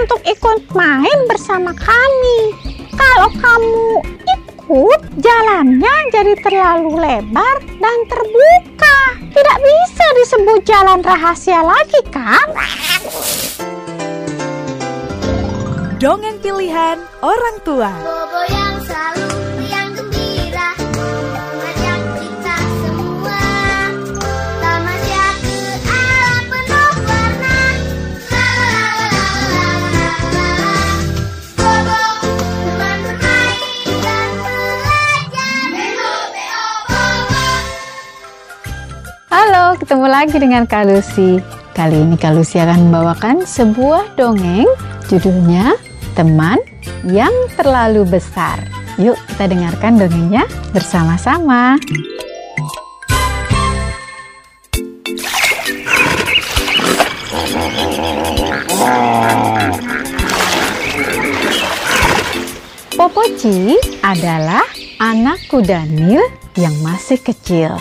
untuk ikut main bersama kami. Kalau kamu ikut, jalannya jadi terlalu lebar dan terbuka. Tidak bisa disebut jalan rahasia lagi, kan? Dongeng pilihan orang tua. Ketemu lagi dengan Kak Lucy. Kali ini Kak Lucy akan membawakan sebuah dongeng judulnya Teman yang Terlalu Besar. Yuk kita dengarkan dongengnya bersama-sama. Popoci adalah anak kudanil yang masih kecil.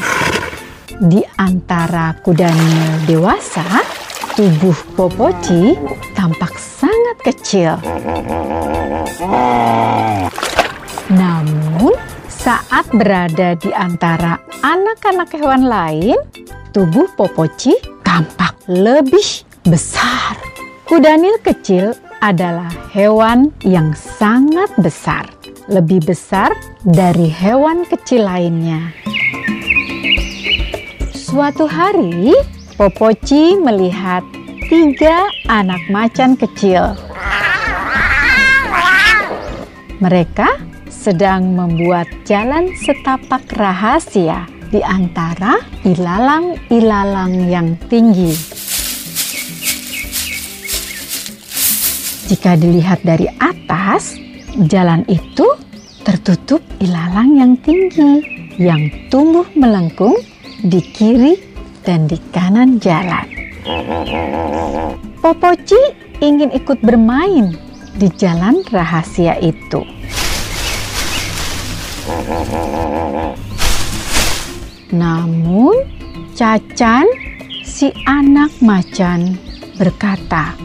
Di antara kudanil dewasa, tubuh Popoci tampak sangat kecil. Namun, saat berada di antara anak-anak hewan lain, tubuh Popoci tampak lebih besar. Kudanil kecil adalah hewan yang sangat besar, lebih besar dari hewan kecil lainnya. Suatu hari, Popoci melihat tiga anak macan kecil. Mereka sedang membuat jalan setapak rahasia di antara ilalang-ilalang yang tinggi. Jika dilihat dari atas, jalan itu tertutup ilalang yang tinggi yang tumbuh melengkung di kiri dan di kanan jalan. Popoci ingin ikut bermain di jalan rahasia itu. Namun, Cacan, si anak macan, berkata,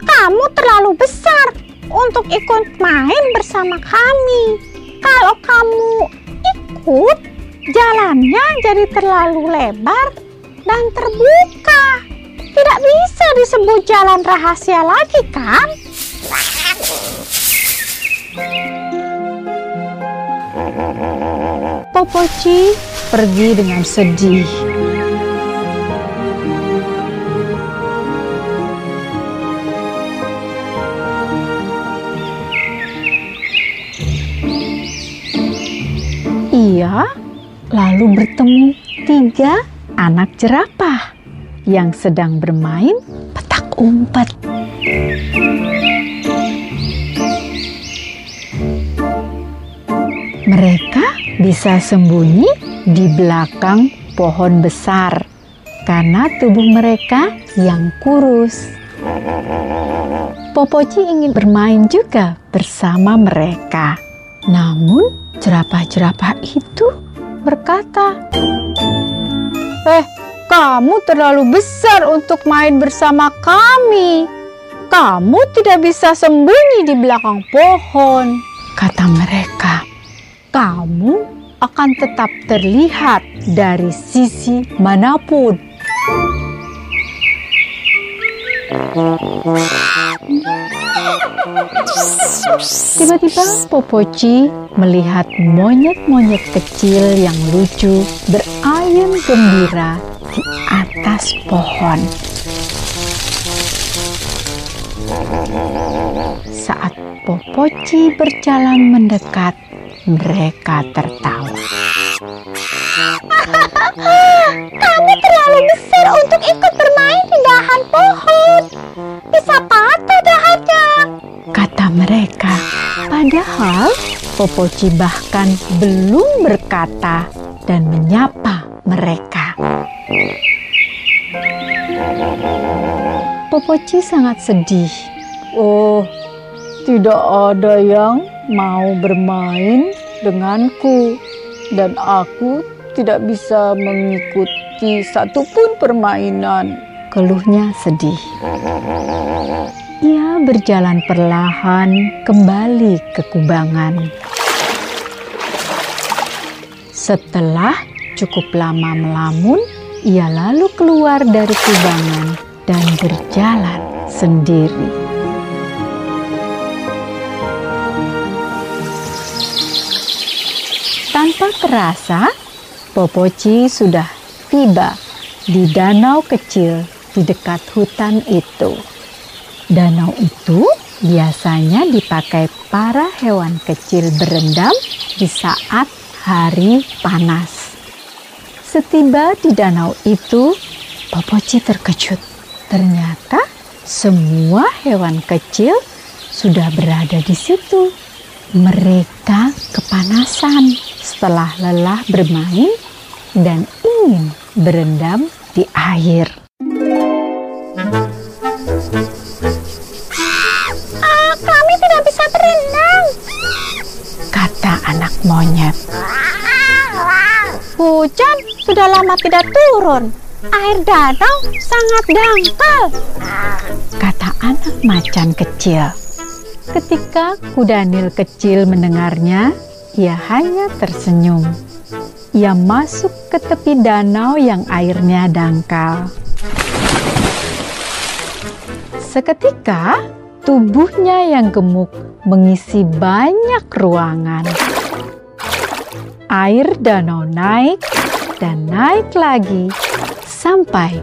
"Kamu terlalu besar untuk ikut main bersama kami. Kalau kamu ikut, jalannya jadi terlalu lebar dan terbuka. Tidak bisa disebut jalan rahasia lagi, kan?" Popoci pergi dengan sedih. Ia lalu bertemu tiga anak jerapah yang sedang bermain petak umpet. Mereka bisa sembunyi di belakang pohon besar karena tubuh mereka yang kurus. Popoci ingin bermain juga bersama mereka. Namun jerapah-jerapah itu berkata, "Eh, kamu terlalu besar untuk main bersama kami. Kamu tidak bisa sembunyi di belakang pohon," kata mereka. "Kamu akan tetap terlihat dari sisi mana pun." Tiba-tiba Popoci melihat monyet-monyet kecil yang lucu berayun gembira di atas pohon. Saat Popoci berjalan mendekat, mereka tertawa. Kamu terlalu besar untuk ikut bermain di dahan pohon. Popoci bahkan belum berkata dan menyapa mereka. Popoci sangat sedih. Oh, tidak ada yang mau bermain denganku dan aku tidak bisa mengikuti satupun permainan. keluhnya sedih. Ia berjalan perlahan kembali ke kubangan. Setelah cukup lama melamun, ia lalu keluar dari kubangan dan berjalan sendiri. Tanpa terasa, Popoci sudah tiba di danau kecil di dekat hutan itu. Danau itu biasanya dipakai para hewan kecil berendam di saat hari panas. Setiba di danau itu, Popoci terkejut. Ternyata semua hewan kecil sudah berada di situ. Mereka kepanasan setelah lelah bermain dan ingin berendam di air. Monyet. Hujan sudah lama tidak turun. Air danau sangat dangkal. Kata anak macan kecil. Ketika kudanil kecil mendengarnya, ia hanya tersenyum. Ia masuk ke tepi danau yang airnya dangkal. Seketika, tubuhnya yang gemuk mengisi banyak ruangan. Air danau naik dan naik lagi sampai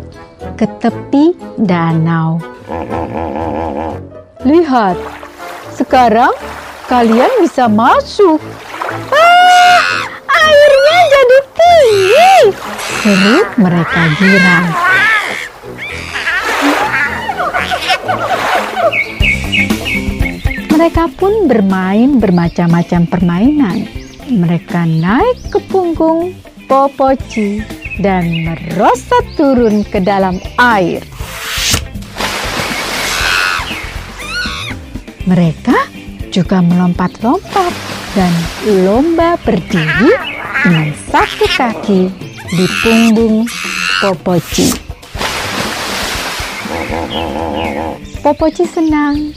ke tepi danau. Lihat, sekarang kalian bisa masuk. Ah, airnya jadi tinggi. Seru mereka girang. Mereka pun bermain bermacam-macam permainan. Mereka naik ke punggung Popoci dan merosot turun ke dalam air. Mereka juga melompat-lompat dan lomba berdiri dengan satu kaki di punggung Popoci. Popoci senang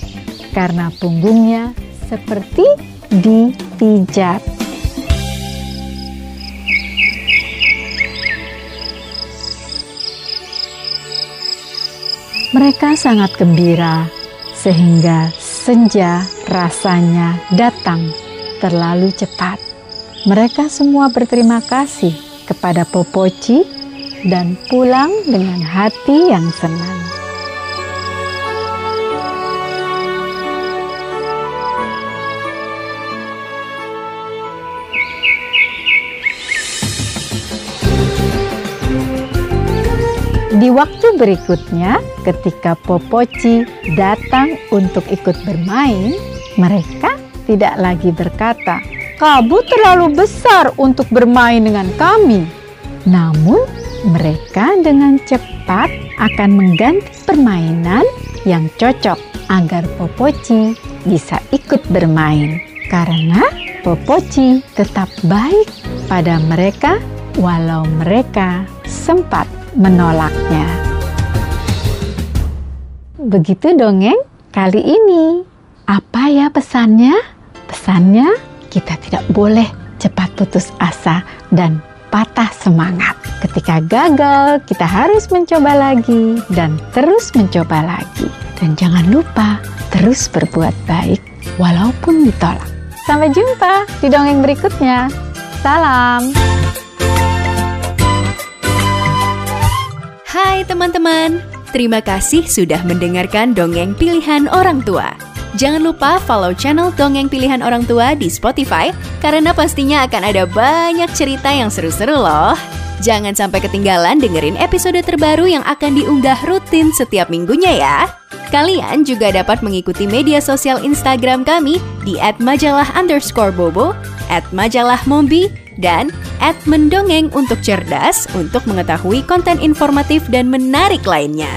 karena punggungnya seperti dipijat. Mereka sangat gembira sehingga senja rasanya datang terlalu cepat. Mereka semua berterima kasih kepada Popoci dan pulang dengan hati yang senang. Waktu berikutnya, ketika Popoci datang untuk ikut bermain, mereka tidak lagi berkata, "Kamu terlalu besar untuk bermain dengan kami." Namun, mereka dengan cepat akan mengganti permainan yang cocok agar Popoci bisa ikut bermain. Karena Popoci tetap baik pada mereka walau mereka sempat menolaknya. Begitu dongeng kali ini. Apa ya pesannya? Pesannya kita tidak boleh cepat putus asa dan patah semangat. Ketika gagal, kita harus mencoba lagi dan terus mencoba lagi. Dan jangan lupa terus berbuat baik walaupun ditolak. Sampai jumpa di dongeng berikutnya. Salam. Hai teman-teman, terima kasih sudah mendengarkan dongeng pilihan orang tua. Jangan lupa follow channel Dongeng Pilihan Orang Tua di Spotify karena pastinya akan ada banyak cerita yang seru-seru loh. Jangan sampai ketinggalan dengerin episode terbaru yang akan diunggah rutin setiap minggunya ya. Kalian juga dapat mengikuti media sosial Instagram kami di @majalah bobo, majalah mombi, dan mendongeng untuk cerdas untuk mengetahui konten informatif dan menarik lainnya.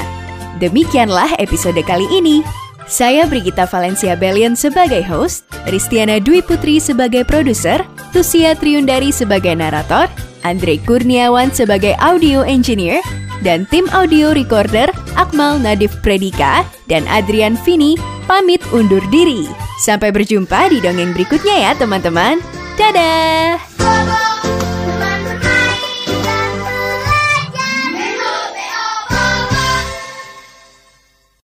Demikianlah episode kali ini. Saya Brigita Valencia Bellion sebagai host, Ristiana Dwi Putri sebagai produser, Tusia Triundari sebagai narator, Andre Kurniawan sebagai audio engineer, dan tim audio recorder Akmal Nadif Predika dan Adrian Vini pamit undur diri. Sampai berjumpa di dongeng berikutnya ya teman-teman. Dadah!